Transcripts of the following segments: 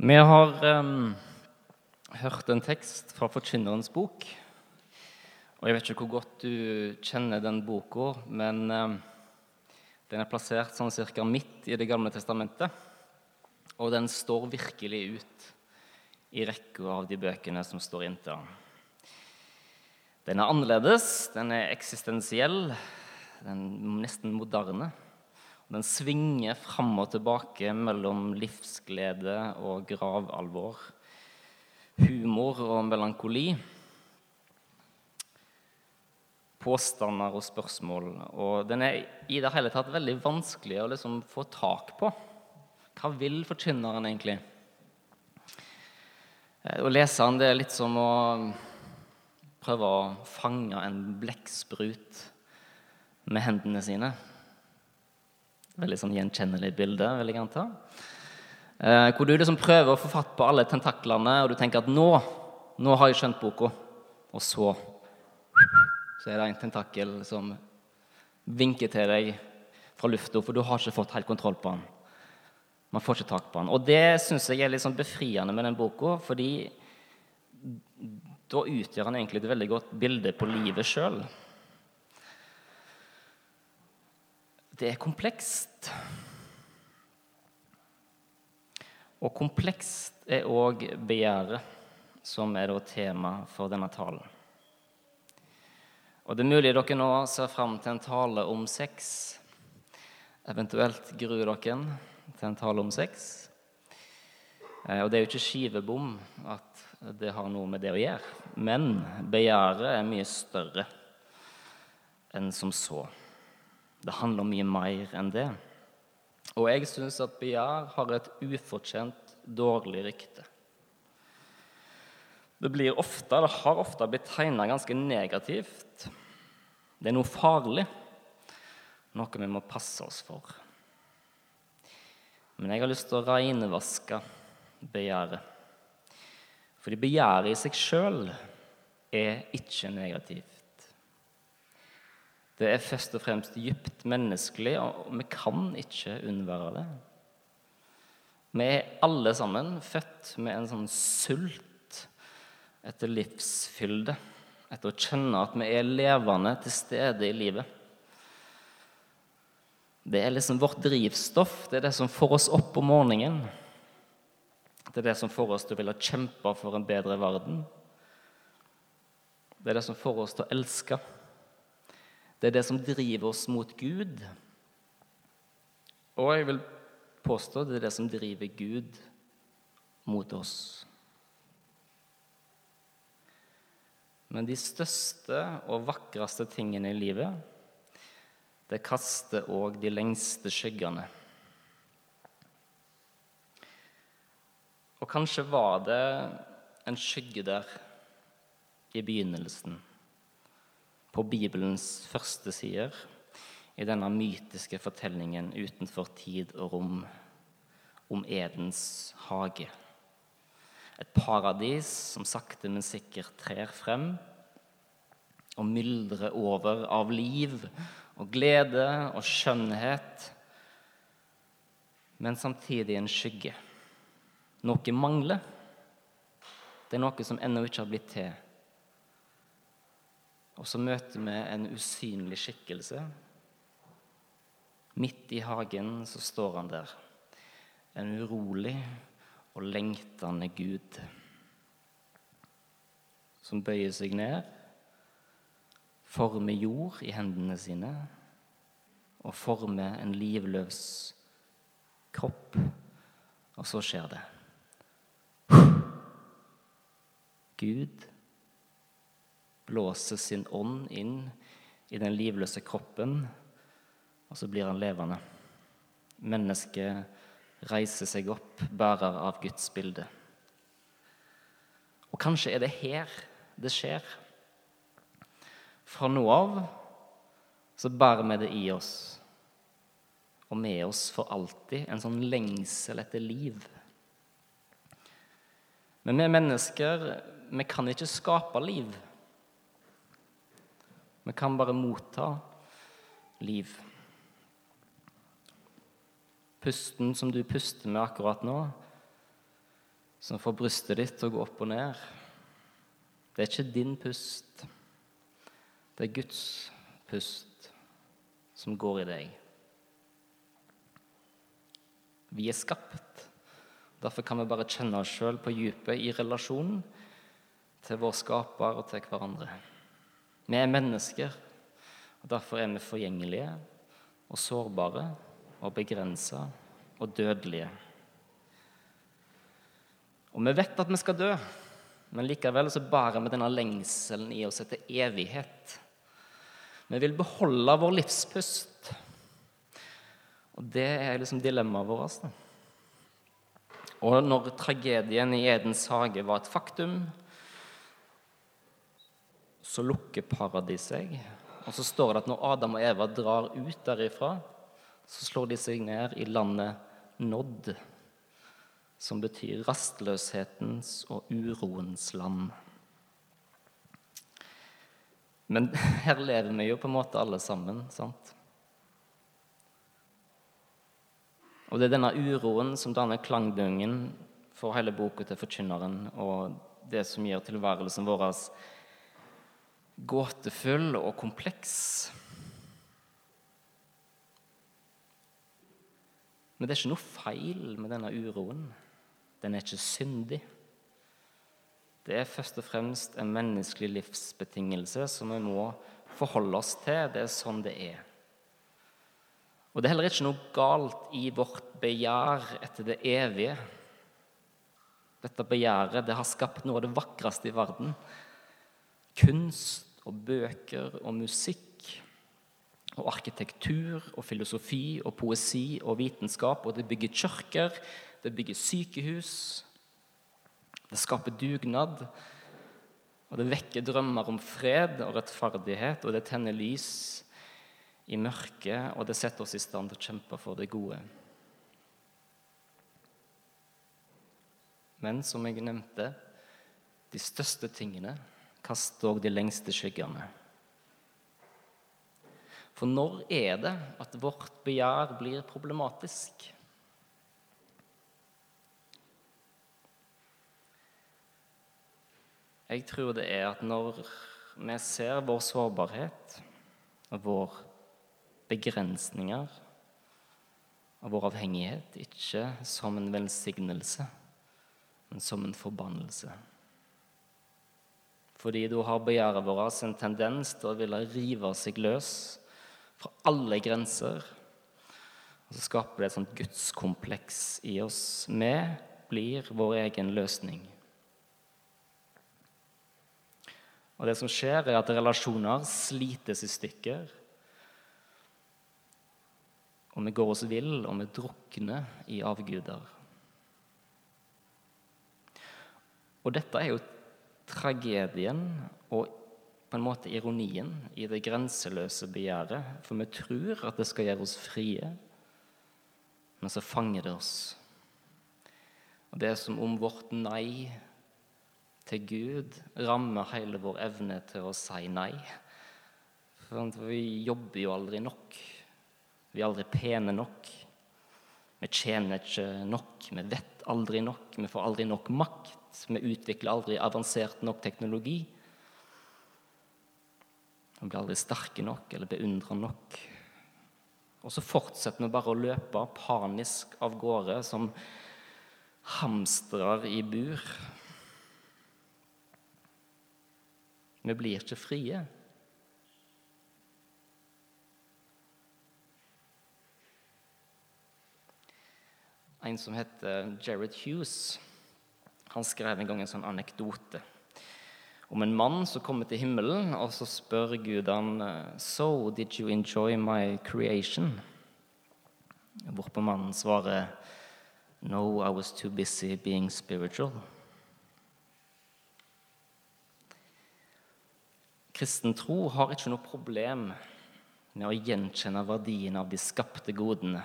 Vi har um, hørt en tekst fra Forkynnerens bok. Og Jeg vet ikke hvor godt du kjenner den boka, men um, den er plassert sånn cirka midt i Det gamle testamentet. Og den står virkelig ut i rekka av de bøkene som står inntil den. Den er annerledes, den er eksistensiell, den er nesten moderne. Den svinger fram og tilbake mellom livsglede og gravalvor, humor og melankoli, påstander og spørsmål. Og den er i det hele tatt veldig vanskelig å liksom få tak på. Hva vil forkynneren egentlig? Eh, å lese den det er litt som å prøve å fange en blekksprut med hendene sine. Veldig sånn gjenkjennelig bilde, vil jeg anta. Eh, hvor du liksom prøver å få fatt på alle tentaklene, og du tenker at nå, nå har jeg skjønt boka. Og så så er det en tentakel som vinker til deg fra lufta, for du har ikke fått helt kontroll på den. Man får ikke tak på den. Og det syns jeg er litt sånn befriende med den boka, fordi da utgjør han egentlig et veldig godt bilde på livet sjøl. Det er komplekst. Og komplekst er òg begjæret, som er tema for denne talen. Og Det er mulig dere nå ser fram til en tale om sex. Eventuelt gruer dere til en tale om sex. Eh, og det er jo ikke skivebom at det har noe med det å gjøre. Men begjæret er mye større enn som så. Det handler om mye mer enn det. Og jeg syns at begjær har et ufortjent dårlig rykte. Det, blir ofte, det har ofte blitt tegna ganske negativt. Det er noe farlig, noe vi må passe oss for. Men jeg har lyst til å reinvaske begjæret. Fordi begjæret i seg sjøl er ikke negativt. Det er først og fremst dypt menneskelig, og vi kan ikke unnvære det. Vi er alle sammen født med en sånn sult etter livsfylde, etter å kjenne at vi er levende til stede i livet. Det er liksom vårt drivstoff, det er det som får oss opp om morgenen. Det er det som får oss til å ville kjempe for en bedre verden. Det er det som får oss til å elske. Det er det som driver oss mot Gud. Og jeg vil påstå det er det som driver Gud mot oss. Men de største og vakreste tingene i livet, det kaster òg de lengste skyggene. Og kanskje var det en skygge der i begynnelsen på Bibelens første sider i denne mytiske fortellingen utenfor tid og rom om Edens hage. Et paradis som sakte, men sikkert trer frem og myldrer over av liv og glede og skjønnhet, men samtidig en skygge. Noe mangler. Det er noe som ennå ikke har blitt til. Og så møter vi en usynlig skikkelse. Midt i hagen så står han der, en urolig og lengtende Gud, som bøyer seg ned, former jord i hendene sine og former en livløs kropp. Og så skjer det. Gud blåser sin ånd inn i den livløse kroppen, og så blir han levende. Mennesket reiser seg opp, bærer av Guds bilde. Og kanskje er det her det skjer. Fra nå av så bærer vi det i oss, og med oss for alltid, en sånn lengsel etter liv. Men vi mennesker, vi kan ikke skape liv. Vi kan bare motta liv. Pusten som du puster med akkurat nå, som får brystet ditt til å gå opp og ned. Det er ikke din pust. Det er Guds pust som går i deg. Vi er skapt. Derfor kan vi bare kjenne oss sjøl på dypet i relasjonen til vår skaper og til hverandre. Vi er mennesker, og derfor er vi forgjengelige og sårbare og begrensa og dødelige. Og vi vet at vi skal dø, men likevel så bærer vi denne lengselen i oss etter evighet. Vi vil beholde vår livspust. Og det er liksom dilemmaet vårt. Og når tragedien i Edens hage var et faktum, så lukker paradis seg. Og så står det at når Adam og Eva drar ut derifra, så slår de seg ned i landet Nodd, som betyr rastløshetens og uroens land. Men her lever vi jo på en måte alle sammen, sant? Og det er denne uroen som danner klangdungen for hele boka til forkynneren, og det som gjør tilværelsen vår gåtefull og kompleks. Men det er ikke noe feil med denne uroen. Den er ikke syndig. Det er først og fremst en menneskelig livsbetingelse som vi må forholde oss til. Det er sånn det er. Og det er heller ikke noe galt i vårt begjær etter det evige. Dette begjæret det har skapt noe av det vakreste i verden. Kunst og bøker og musikk og arkitektur og filosofi og poesi og vitenskap. Og det bygger kirker, det bygger sykehus, det skaper dugnad. Og det vekker drømmer om fred og rettferdighet, og det tenner lys i mørket, og det setter oss i stand til å kjempe for det gode. Men som jeg nevnte, de største tingene kaster dog de lengste skyggene. For når er det at vårt begjær blir problematisk? Jeg tror det er at når vi ser vår sårbarhet og våre begrensninger og vår avhengighet, ikke som en velsignelse, men som en forbannelse. Fordi da har begjæret vårt en tendens til å ville rive seg løs fra alle grenser. Og så skaper det et sånt gudskompleks i oss. Vi blir vår egen løsning. Og det som skjer, er at relasjoner slites i stykker. Og vi går oss vill, og vi drukner i avguder. Og dette er jo tragedien og på en måte ironien i det grenseløse begjæret. For vi tror at det skal gjøre oss frie, men så fanger det oss. Og det er som om vårt nei til Gud rammer hele vår evne til å si nei. For vi jobber jo aldri nok. Vi er aldri pene nok. Vi tjener ikke nok. Vi vet aldri nok. Vi får aldri nok makt. Vi utvikler aldri avansert nok teknologi. Vi blir aldri sterke nok eller beundra nok. Og så fortsetter vi bare å løpe panisk av gårde som hamstrer i bur. Vi blir ikke frie. En som heter Jared Hughes, han skrev en gang en sånn anekdote om en mann som kommer til himmelen, og så spør Gud han So, did you enjoy my creation? Hvorpå mannen svarer No, I was too busy being spiritual. Kristen tro har ikke noe problem med å gjenkjenne verdien av de skapte godene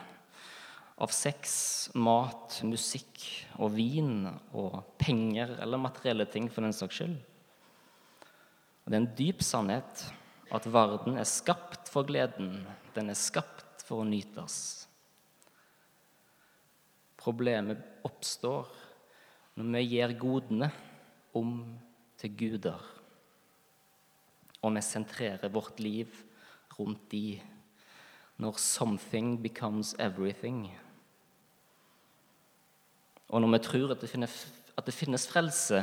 av sex, mat, musikk og vin og penger eller materielle ting for den saks skyld. Og Det er en dyp sannhet at verden er skapt for gleden. Den er skapt for å nytes. Problemet oppstår når vi gir godene om til guder, og vi sentrerer vårt liv rundt de, når 'something becomes everything', og når vi tror at det finnes, at det finnes frelse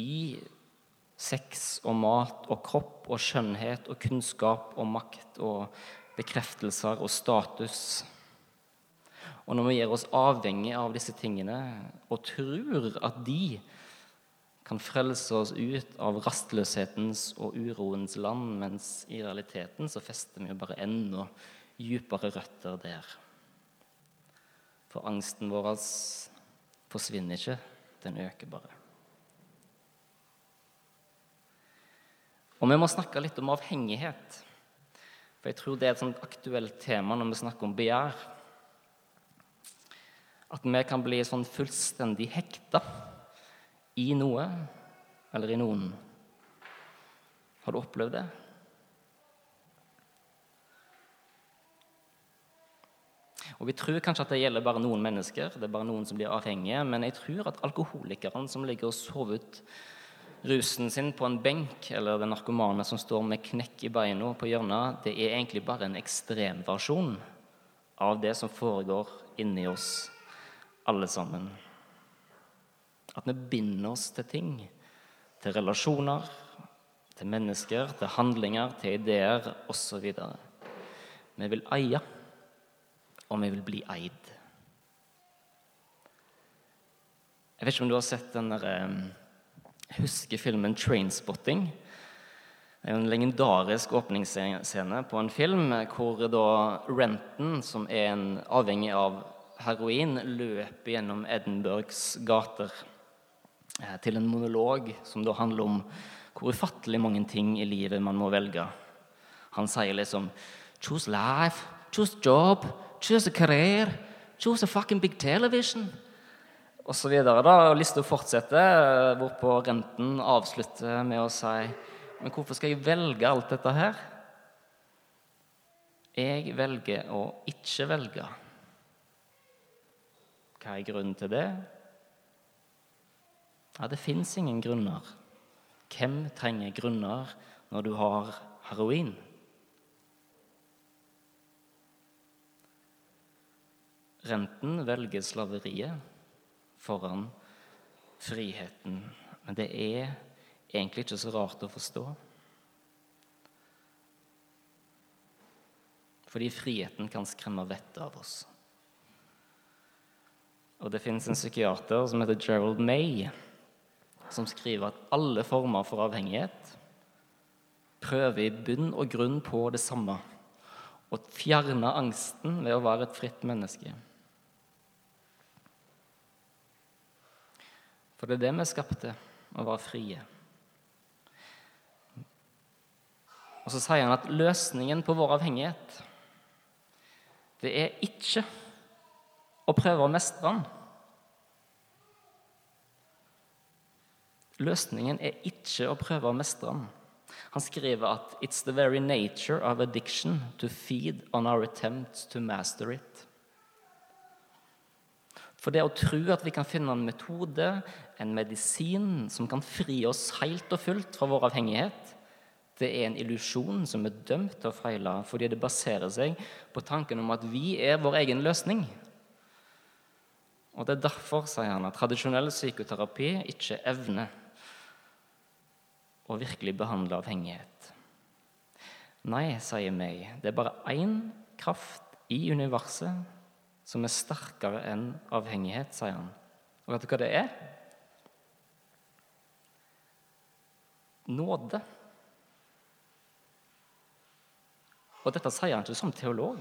i sex og mat og kropp og skjønnhet og kunnskap og makt og bekreftelser og status og når vi gjør oss avhengig av disse tingene og tror at de kan frelse oss ut av rastløshetens og uroens land, mens i realiteten så fester vi jo bare enda dypere røtter der. For angsten vår forsvinner ikke, den øker bare. Og vi må snakke litt om avhengighet. For jeg tror det er et sånt aktuelt tema når vi snakker om begjær. At vi kan bli sånn fullstendig hekta i noe eller i noen. Har du opplevd det? Og Vi tror kanskje at det gjelder bare noen mennesker, det er bare noen som blir avhengige, men jeg tror at alkoholikeren som ligger og sover ut rusen sin på en benk, eller den narkomane som står med knekk i beina på hjørnet, det er egentlig bare en ekstremversjon av det som foregår inni oss alle sammen. At vi binder oss til ting, til relasjoner, til mennesker, til handlinger, til ideer osv. Vi vil eie, og vi vil bli eid. Jeg vet ikke om du har sett den der, eh, husker filmen 'Trainspotting'. Det er en legendarisk åpningsscene på en film hvor da Renton, som er en avhengig av heroin løper gjennom Edinburghs gater eh, til en monolog som da handler om hvor ufattelig mange ting i livet man må velge. Han sier liksom Choose life, choose job, choose a career, choose a fucking big television. Og så videre. da, og Lista fortsetter, eh, hvorpå Renten avslutter med å si Men hvorfor skal jeg velge alt dette her? Jeg velger å ikke velge. Hva er grunnen til det? Ja, det fins ingen grunner. Hvem trenger grunner når du har heroin? Renten velger slaveriet foran friheten. Men det er egentlig ikke så rart å forstå. Fordi friheten kan skremme vettet av oss. Og det fins en psykiater som heter Gerald May, som skriver at alle former for avhengighet prøver i bunn og grunn på det samme å fjerne angsten ved å være et fritt menneske. For det er det vi skapt til, å være frie. Og så sier han at løsningen på vår avhengighet, det er ikke å prøve å mestre den. Løsningen er ikke å prøve å mestre den. Han skriver at «It's the very nature of addiction to feed on our attempts to master it». For det å tro at vi kan finne en metode, en medisin, som kan fri oss helt og fullt fra vår avhengighet, det er en illusjon som er dømt til å feile fordi det baserer seg på tanken om at vi er vår egen løsning. Og Det er derfor sier han, at tradisjonell psykoterapi ikke evner å virkelig behandle avhengighet. Nei, sier meg, det er bare én kraft i universet som er sterkere enn avhengighet, sier han. Og vet du hva det er? Nåde. Og dette sier han ikke som teolog.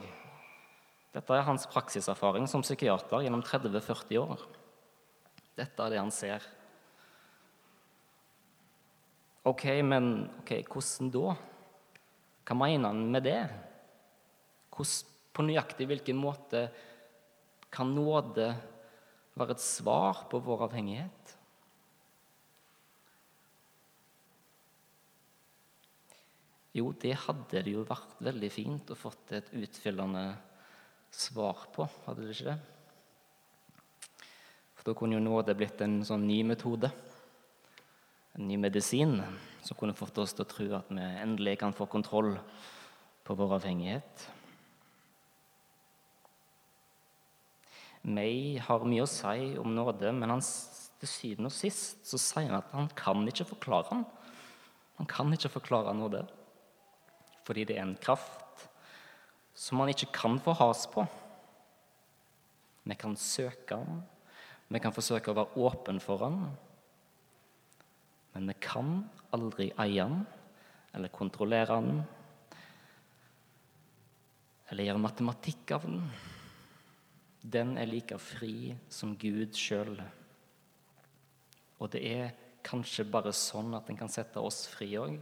Dette er hans praksiserfaring som psykiater gjennom 30-40 år. Dette er det han ser. Ok, men okay, hvordan da? Hva mener han med det? Hvordan, på nøyaktig hvilken måte kan nåde være et svar på vår avhengighet? Jo, det hadde det jo vært veldig fint å fått et utfyllende svar på, hadde det ikke det? For da kunne jo nåde blitt en sånn ny metode, en ny medisin, som kunne fått oss til å tro at vi endelig kan få kontroll på vår avhengighet. May har mye å si om nåde, men han, til syvende og sist så sier han at han kan ikke forklare den. Han kan ikke forklare nåde, fordi det er en kraft som man ikke kan få has på. Vi kan søke den, vi kan forsøke å være åpen for den, men vi kan aldri eie den eller kontrollere den eller gjøre matematikk av den. Den er like fri som Gud sjøl. Og det er kanskje bare sånn at den kan sette oss fri òg.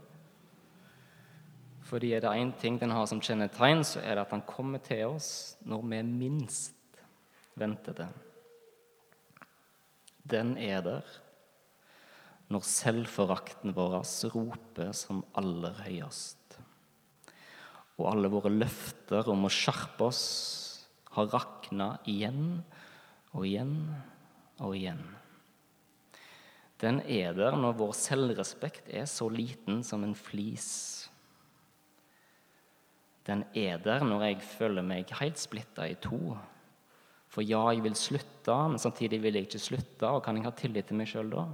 Fordi er det én ting den har som kjennetegn, så er det at han kommer til oss når vi minst venter det. Den er der når selvforakten vår roper som aller høyest. Og alle våre løfter om å skjerpe oss har rakna igjen og igjen og igjen. Den er der når vår selvrespekt er så liten som en flis. Den er der når jeg føler meg helt splitta i to. For ja, jeg vil slutte, men samtidig vil jeg ikke slutte. Og kan jeg ha tillit til meg sjøl da?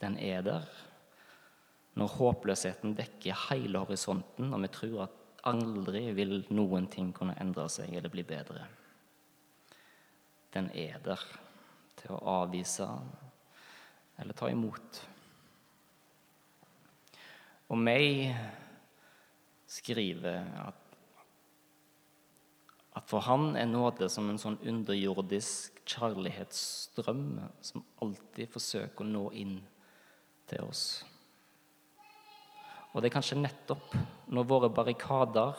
Den er der når håpløsheten dekker hele horisonten, og vi tror at aldri vil noen ting kunne endre seg eller bli bedre. Den er der til å avvise eller ta imot. Og meg skriver at, at for han er nåde som en sånn underjordisk kjærlighetsstrøm som alltid forsøker å nå inn til oss. Og det er kanskje nettopp når våre barrikader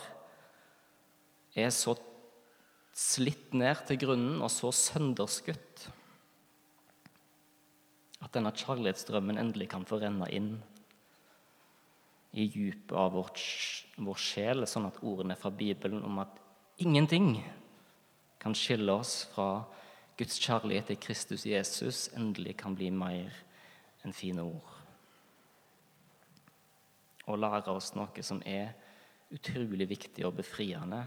er så slitt ned til grunnen og så sønderskutt at denne kjærlighetsdrømmen endelig kan få renne inn i djupet av vår, vår sjel, sånn at ordene fra Bibelen om at ingenting kan skille oss fra Guds kjærlighet til Kristus Jesus, endelig kan bli mer enn fine ord og lære oss noe som er utrolig viktig og befriende,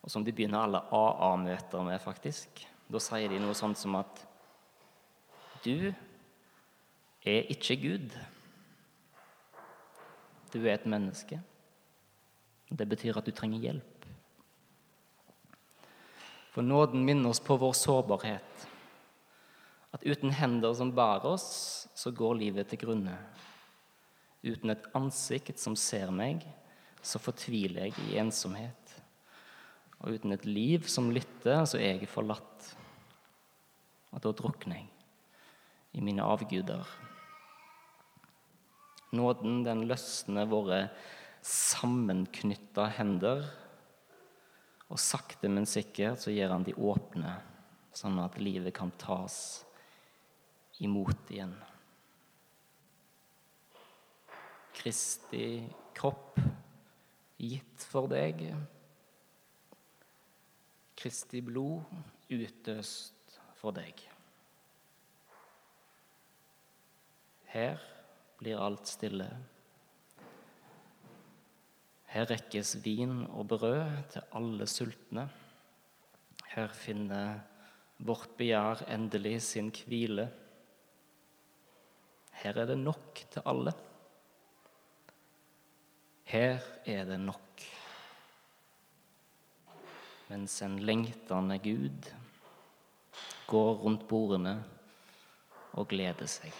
og som de begynner alle AA-møter med, faktisk. Da sier de noe sånt som at du er ikke Gud. Du er et menneske. Det betyr at du trenger hjelp. For nåden minner oss på vår sårbarhet. At uten hender som bærer oss, så går livet til grunne. Uten et ansikt som ser meg, så fortviler jeg i ensomhet. Og uten et liv som lytter, så er jeg forlatt. Og da drukner jeg i mine avguder. Nåden, den løsner våre sammenknytta hender. Og sakte, men sikkert så gjør han de åpne, sånn at livet kan tas imot igjen. Kristi kropp gitt for deg. Kristi blod utøst for deg. Her blir alt stille. Her rekkes vin og brød til alle sultne. Her finner vårt begjær endelig sin hvile. Her er det nok til alle. Her er det nok. Mens en lengtende Gud går rundt bordene og gleder seg.